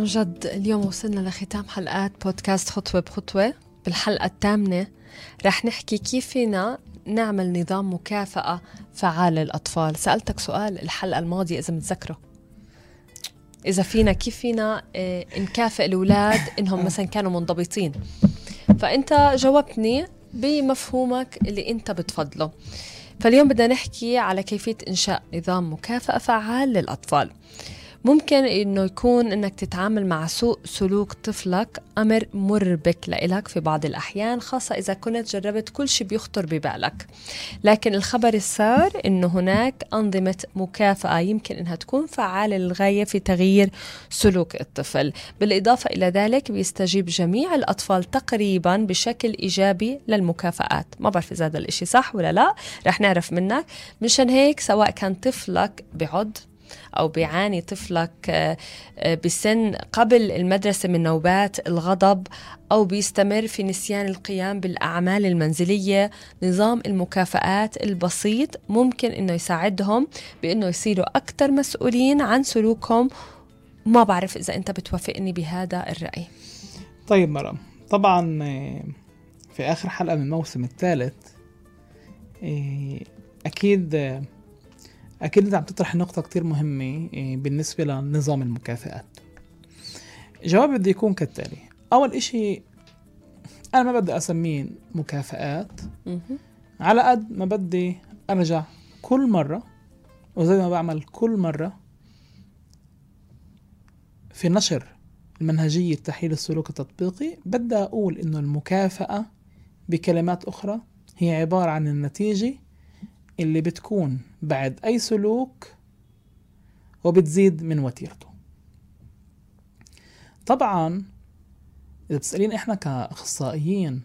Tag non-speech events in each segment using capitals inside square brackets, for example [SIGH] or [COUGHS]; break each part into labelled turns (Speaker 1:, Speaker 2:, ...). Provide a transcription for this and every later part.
Speaker 1: عن جد اليوم وصلنا لختام حلقات بودكاست خطوة بخطوة. بالحلقة الثامنة رح نحكي كيف فينا نعمل نظام مكافأة فعال للأطفال. سألتك سؤال الحلقة الماضية إذا متذكره. إذا فينا كيف فينا آه، نكافئ الأولاد إنهم مثلا كانوا منضبطين؟ فأنت جاوبتني بمفهومك اللي أنت بتفضله. فاليوم بدنا نحكي على كيفية إنشاء نظام مكافأة فعال للأطفال. ممكن إنه يكون إنك تتعامل مع سوء سلوك طفلك أمر مربك لإلك في بعض الأحيان خاصة إذا كنت جربت كل شيء بيخطر ببالك. لكن الخبر السار إنه هناك أنظمة مكافأة يمكن إنها تكون فعالة للغاية في تغيير سلوك الطفل. بالإضافة إلى ذلك بيستجيب جميع الأطفال تقريبا بشكل إيجابي للمكافآت. ما بعرف إذا هذا الإشي صح ولا لا رح نعرف منك. مشان هيك سواء كان طفلك بعد أو بيعاني طفلك آه، آه، بسن قبل المدرسة من نوبات الغضب أو بيستمر في نسيان القيام بالأعمال المنزلية. نظام المكافآت البسيط ممكن إنه يساعدهم بإنه يصيروا أكثر مسؤولين عن سلوكهم. ما بعرف إذا أنت بتوافقني بهذا الرأي.
Speaker 2: طيب مرام طبعا آه، في آخر حلقة من الموسم الثالث أكيد أكيد أنت عم تطرح نقطة كتير مهمة إيه، بالنسبة لنظام المكافآت. جوابي بده يكون كالتالي. أول إشي أنا ما بدي أسميه مكافآت. على قد ما بدي أرجع كل مرة وزي ما بعمل كل مرة في نشر المنهجية تحليل السلوك التطبيقي بدي أقول إنه المكافأة بكلمات أخرى هي عبارة عن النتيجة اللي بتكون بعد أي سلوك وبتزيد من وتيرته. طبعا إذا بتسألين إحنا كأخصائيين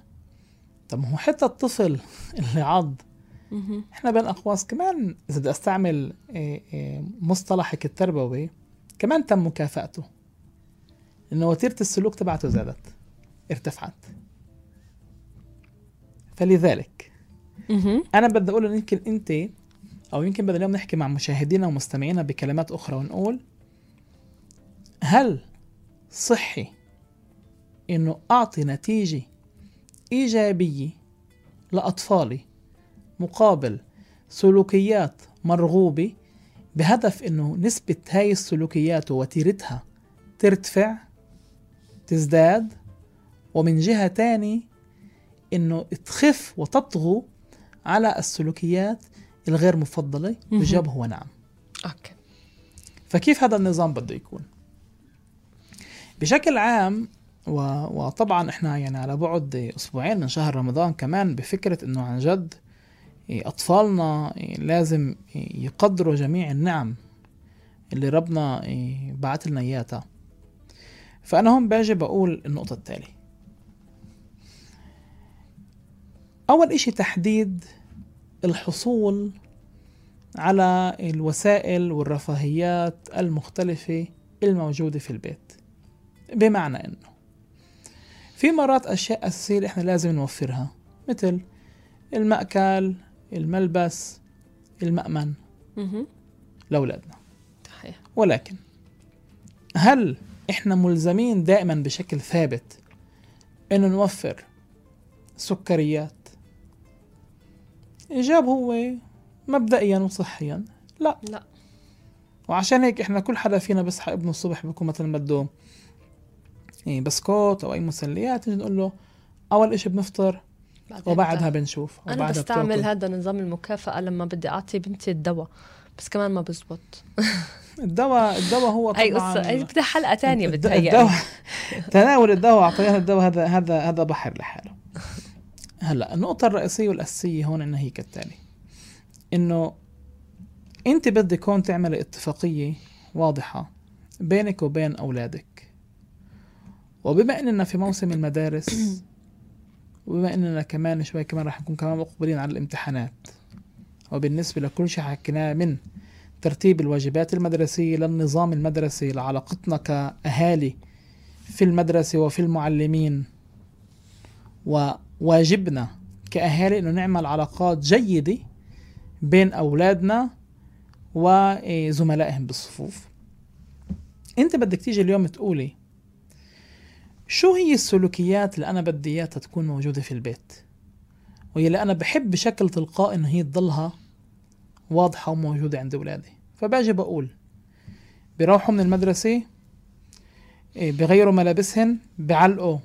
Speaker 2: طب هو حتى الطفل [LAUGHS] اللي عض إحنا بين أقواس كمان إذا بدي أستعمل إيه، إيه، مصطلحك التربوي كمان تم مكافأته. إنه وتيرة السلوك تبعته زادت ارتفعت. فلذلك أنا بدي أقول إن يمكن أنت أو يمكن بدنا اليوم نحكي مع مشاهدينا ومستمعينا بكلمات أخرى ونقول هل صحي إنه أعطي نتيجة إيجابية لأطفالي مقابل سلوكيات مرغوبة بهدف إنه نسبة هاي السلوكيات ووتيرتها ترتفع تزداد ومن جهة تاني إنه تخف وتطغو على السلوكيات الغير مفضلة الجواب هو نعم.
Speaker 1: أوكي.
Speaker 2: فكيف هذا النظام بده يكون؟ بشكل عام و... وطبعا إحنا يعني على بعد أسبوعين من شهر رمضان كمان بفكرة إنه عن جد أطفالنا لازم يقدروا جميع النعم اللي ربنا بعت لنا إياها. فأنا هون باجي بقول النقطة التالية. أول إشي تحديد الحصول على الوسائل والرفاهيات المختلفة الموجودة في البيت بمعنى إنه في مرات أشياء أساسية إحنا لازم نوفرها مثل المأكل الملبس المأمن لأولادنا. صحيح. ولكن هل إحنا ملزمين دائما بشكل ثابت إنه نوفر سكريات إجاب هو مبدئيا وصحيا. لا.
Speaker 1: لا.
Speaker 2: وعشان هيك إحنا كل حدا فينا بيصحى ابنه الصبح بيكون مثلا بده يعني بسكوت أو أي مسليات نجي نقول له أول إشي بنفطر وبعدها بنشوف
Speaker 1: أنا بستعمل هذا نظام المكافأة لما بدي أعطي بنتي الدواء بس كمان ما بزبط.
Speaker 2: الدواء الدواء هو طبعا
Speaker 1: اي قصة؟ أي بدها حلقة ثانية بتهيألي
Speaker 2: الدواء. تناول الدواء واعطيها الدواء هذا هذا هذا بحر لحاله. هلا النقطة الرئيسية والأساسية هون إنها هي كالتالي إنه أنت بدك هون تعملي اتفاقية واضحة بينك وبين أولادك. وبما إننا في موسم المدارس [COUGHS] وبما إننا كمان شوي كمان راح نكون كمان مقبلين على الامتحانات وبالنسبة لكل شيء حكيناه من ترتيب الواجبات المدرسية للنظام المدرسي لعلاقتنا كأهالي في المدرسة وفي المعلمين وواجبنا كأهالي إنه نعمل علاقات جيدة بين أولادنا وزملائهم بالصفوف. أنت بدك تيجي اليوم تقولي شو هي السلوكيات اللي أنا بدي إياها تكون موجودة في البيت؟ واللي أنا بحب بشكل تلقائي إنه هي تضلها واضحة وموجودة عند أولادي. فباجي بقول بيروحوا من المدرسة إيه، بغيروا ملابسهن بعلقوا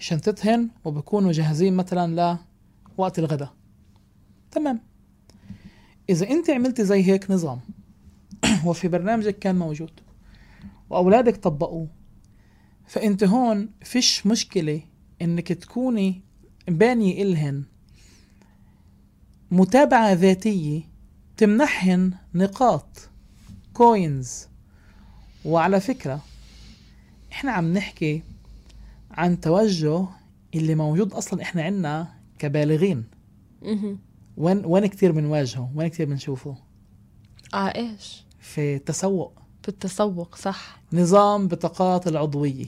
Speaker 2: شنطتهن وبكونوا جاهزين مثلا لوقت الغداء. تمام. إذا أنت عملتي زي هيك نظام [CLEARS THROAT] وفي برنامجك كان موجود وأولادك طبقوه فأنت هون فيش مشكلة إنك تكوني باني إلهن متابعة ذاتية تمنحهن نقاط كوينز وعلى فكرة إحنا عم نحكي عن توجه اللي موجود أصلا إحنا عنا كبالغين. وين وين كثير بنواجهه؟ وين كثير بنشوفه؟
Speaker 1: آه إيش؟
Speaker 2: في التسوق.
Speaker 1: بالتسوق صح.
Speaker 2: نظام بطاقات العضوية.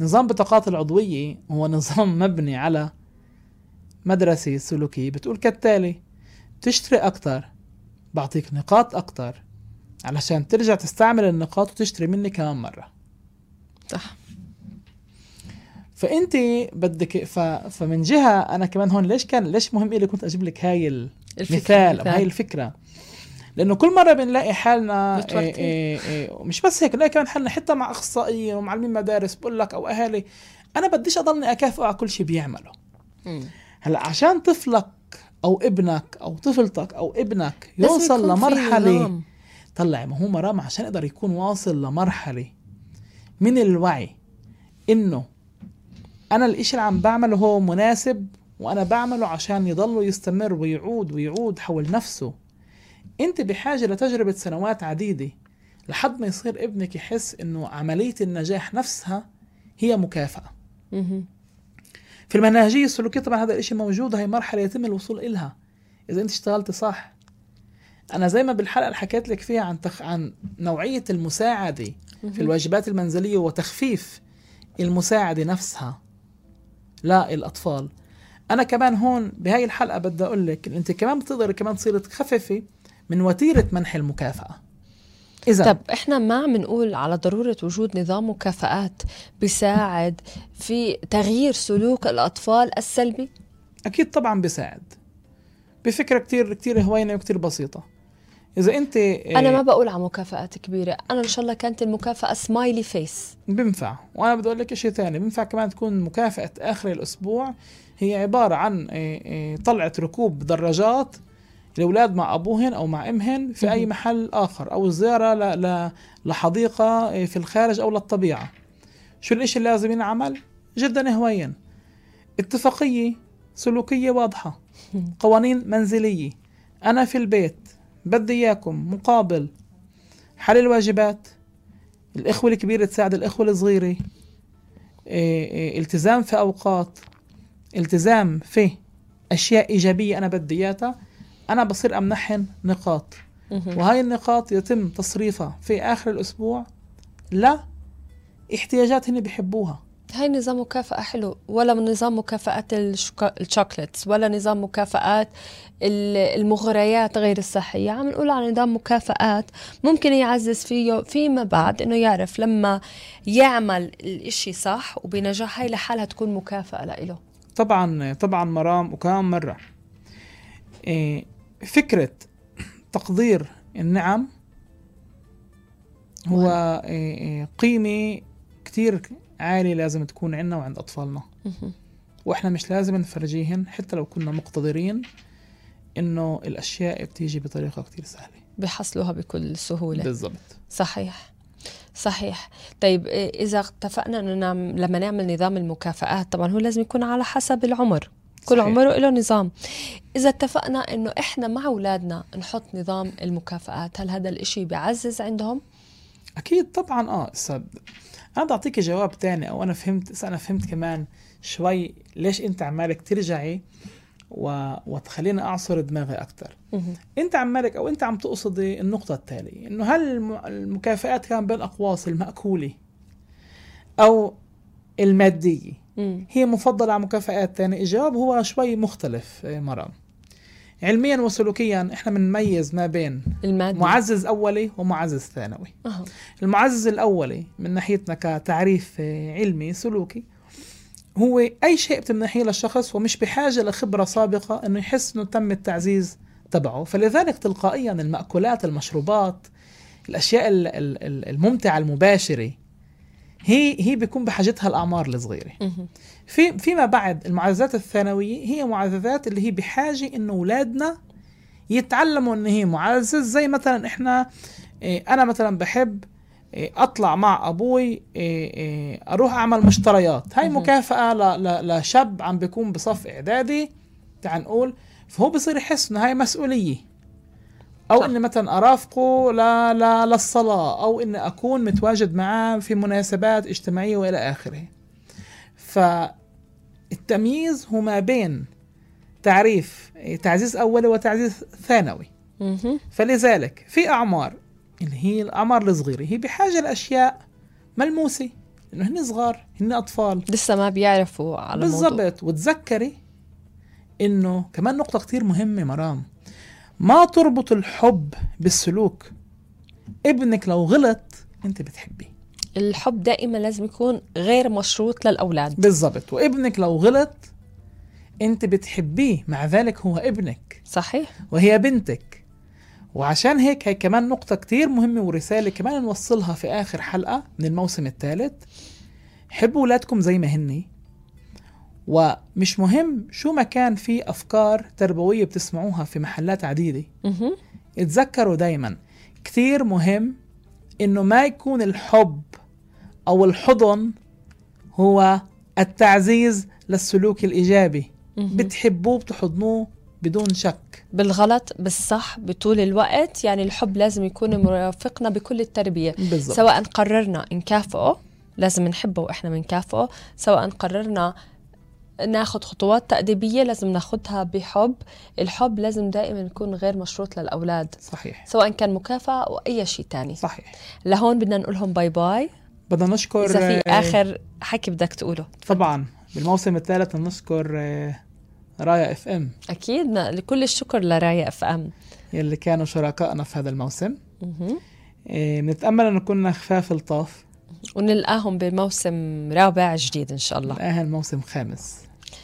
Speaker 2: نظام بطاقات العضوية هو [LAUGHS] نظام مبني على مدرسة سلوكية. بتقول كالتالي تشتري أكتر بعطيك نقاط أكتر علشان ترجع تستعمل النقاط وتشتري مني كمان مرة.
Speaker 1: صح.
Speaker 2: فانت بدك ف... فمن جهة أنا كمان هون ليش كان ليش مهم لي كنت أجيب لك هاي المثال أو هاي الفكرة؟ لأنه كل مرة بنلاقي حالنا إيه إيه إيه مش بس هيك نلاقي كمان حالنا حتى مع اخصائيين ومعلمين مدارس بقول لك أو أهالي. أنا بديش أضلني أكافئه على كل شيء بيعمله. هلأ عشان طفلك أو ابنك أو طفلتك أو ابنك يوصل لمرحلة طلع ما هو مرام عشان يقدر يكون واصل لمرحلة من الوعي إنه أنا الاشي اللي عم بعمله هو مناسب وأنا بعمله عشان يضل يستمر ويعود ويعود حول نفسه. أنت بحاجة لتجربة سنوات عديدة لحد ما يصير ابنك يحس إنه عملية النجاح نفسها هي مكافأة. في المنهجية السلوكية طبعا هذا الإشي موجود هي مرحلة يتم الوصول إلها. إذا أنت اشتغلت صح. أنا زي ما بالحلقة اللي حكيت لك فيها عن تخ... عن نوعية المساعدة في الواجبات المنزلية وتخفيف المساعدة نفسها. للأطفال أنا كمان هون بهاي الحلقة بدي أقول لك أنت كمان بتقدري كمان تصيري تخففي من وتيرة منح المكافأة.
Speaker 1: إذا طب إحنا ما عم نقول على ضرورة وجود نظام مكافآت بيساعد في تغيير سلوك الأطفال السلبي؟
Speaker 2: أكيد طبعا بيساعد. بفكرة كتير كتير هوينة وكتير بسيطة. إذا أنت
Speaker 1: أنا ما بقول على مكافآت كبيرة. أنا إن شاء الله كانت المكافأة سمايلي فيس
Speaker 2: بنفع وأنا بدي أقول لك شيء ثاني. بنفع كمان تكون مكافأة آخر الأسبوع. هي عبارة عن طلعة ركوب دراجات الاولاد مع أبوهن أو مع أمهن في أي محل آخر أو زيارة ل... ل... لحديقة في الخارج أو للطبيعة. شو الإشي اللي لازم ينعمل؟ جدا هوين اتفاقية سلوكية واضحة. قوانين منزلية. أنا في البيت. بدي إياكم مقابل. حل الواجبات. الإخوة الكبيرة تساعد الإخوة الصغيرة. إيه إيه التزام في أوقات. التزام في أشياء إيجابية أنا بدي إياها. أنا بصير امنحهم نقاط. وهاي النقاط يتم تصريفها في آخر الأسبوع لا احتياجات هن بحبوها
Speaker 1: هاي نظام مكافأة حلو ولا نظام مكافآت الشوكولاتس ولا نظام مكافآت المغريات غير الصحية. عم نقول على نظام مكافآت ممكن يعزز فيه فيما بعد إنه يعرف لما يعمل الإشي صح وبنجاح هاي لحالها تكون مكافأة لإله.
Speaker 2: طبعا طبعا مرام وكمان مرة. إيه فكرة تقدير النعم هو إيه، إيه، قيمة كتير عالية لازم تكون عندنا وعند أطفالنا. وإحنا مش لازم نفرجيهن حتى لو كنا مقتدرين إنه الأشياء بتيجي بطريقة كتير سهلة.
Speaker 1: بحصلوها بكل سهولة.
Speaker 2: بالضبط.
Speaker 1: صحيح. صحيح. طيب إذا اتفقنا أنه نعم لما نعمل نظام المكافآت طبعا هو لازم يكون على حسب العمر. كل صحيح. عمره له نظام. إذا اتفقنا إنه إحنا مع أولادنا نحط نظام المكافآت هل هذا الإشي بيعزز عندهم؟
Speaker 2: أكيد طبعا آه أستاذ أنا بدي أعطيك جواب تاني أو أنا فهمت أنا فهمت كمان شوي ليش أنت عمالك ترجعي و... وتخليني أعصر دماغي أكثر أنت عمالك أو أنت عم تقصدي النقطة التالية إنه هل المكافآت كان بين أقواس المأكولة أو المادية؟ هي مفضلة على مكافآت تانية؟ الجواب هو شوي مختلف إيه، مرام. علميا وسلوكيا إحنا بنميز ما بين
Speaker 1: المادي
Speaker 2: معزز أولي ومعزز ثانوي.
Speaker 1: أه.
Speaker 2: المعزز الأولي من ناحيتنا كتعريف علمي سلوكي هو أي شيء بتمنحيه للشخص ومش بحاجة لخبرة سابقة إنه يحس إنه تم التعزيز تبعه. فلذلك تلقائيا المأكولات المشروبات الأشياء ال- ال- ال- الممتعة المباشرة هي هي بيكون بحاجتها الأعمار
Speaker 1: الصغيرة.
Speaker 2: في فيما بعد المعززات الثانوية هي معززات اللي هي بحاجة إنه أولادنا يتعلموا إن هي معزز زي مثلا إحنا إيه، أنا مثلا بحب إيه، أطلع مع أبوي إيه، أروح أعمل مشتريات هاي. مكافأة ل- ل- لشاب عم بيكون بصف إعدادي تعال نقول فهو بصير يحس إنه هاي مسؤولية أو
Speaker 1: صح.
Speaker 2: إني مثلا أرافقه ل... ل... للصلاه أو إني أكون متواجد معاه في مناسبات اجتماعية وإلى آخره. فالتمييز هو ما بين تعريف تعزيز أولي وتعزيز ثانوي. فلذلك في أعمار اللي هي الأعمار الصغيرة هي بحاجة لأشياء ملموسة إنه هن صغار هن أطفال.
Speaker 1: لسه ما بيعرفوا على
Speaker 2: بالضبط. وتذكري إنه كمان نقطة كتير مهمة مرام. ما تربط الحب بالسلوك. ابنك لو غلط انت بتحبيه.
Speaker 1: الحب دائما لازم يكون غير مشروط للأولاد.
Speaker 2: بالضبط. وابنك لو غلط انت بتحبيه. مع ذلك هو ابنك.
Speaker 1: صحيح.
Speaker 2: وهي بنتك. وعشان هيك هي كمان نقطة كتير مهمة ورسالة كمان نوصلها في آخر حلقة من الموسم الثالث. حبوا أولادكم زي ما هني ومش مهم شو ما كان في أفكار تربوية بتسمعوها في محلات عديدة. اتذكروا دايما كتير مهم إنه ما يكون الحب أو الحضن هو التعزيز للسلوك الإيجابي. بتحبوه بتحضنوه بدون شك.
Speaker 1: بالغلط بالصح بطول الوقت. يعني الحب لازم يكون مرافقنا بكل التربية.
Speaker 2: بالضبط.
Speaker 1: سواء قررنا نكافئه لازم نحبه وإحنا بنكافئه. سواء قررنا ناخد خطوات تأديبية لازم ناخدها بحب. الحب لازم دائما يكون غير مشروط للأولاد
Speaker 2: صحيح.
Speaker 1: سواء كان مكافأة أو أي شيء تاني.
Speaker 2: صحيح.
Speaker 1: لهون بدنا نقولهم bye bye
Speaker 2: بدنا نشكر
Speaker 1: إذا في
Speaker 2: آه،
Speaker 1: آخر حكي بدك تقوله.
Speaker 2: طبعا بالموسم الثالث نشكر آه، رايا FM
Speaker 1: أكيد. لكل الشكر لرايا FM
Speaker 2: يلي كانوا شركائنا في هذا الموسم.
Speaker 1: مهم.
Speaker 2: آه، انه كنا خفاف الطاف.
Speaker 1: ونلقاهم بموسم رابع جديد إن شاء الله.
Speaker 2: نلاقيها الموسم خامس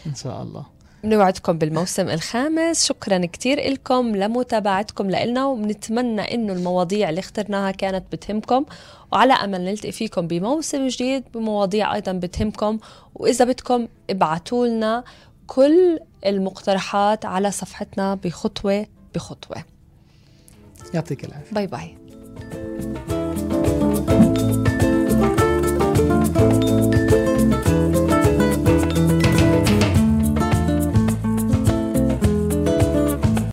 Speaker 2: إن شاء الله.
Speaker 1: بنوعدكم بالموسم الخامس. شكرا كتير لكم لمتابعتكم لنا وبنتمنى إنه المواضيع اللي اخترناها كانت بتهمكم. وعلى أمل نلتقي فيكم بموسم جديد بمواضيع أيضا بتهمكم. وإذا بدكم ابعتوا لنا كل المقترحات على صفحتنا بخطوة بخطوة.
Speaker 2: يعطيك العافية.
Speaker 1: باي باي.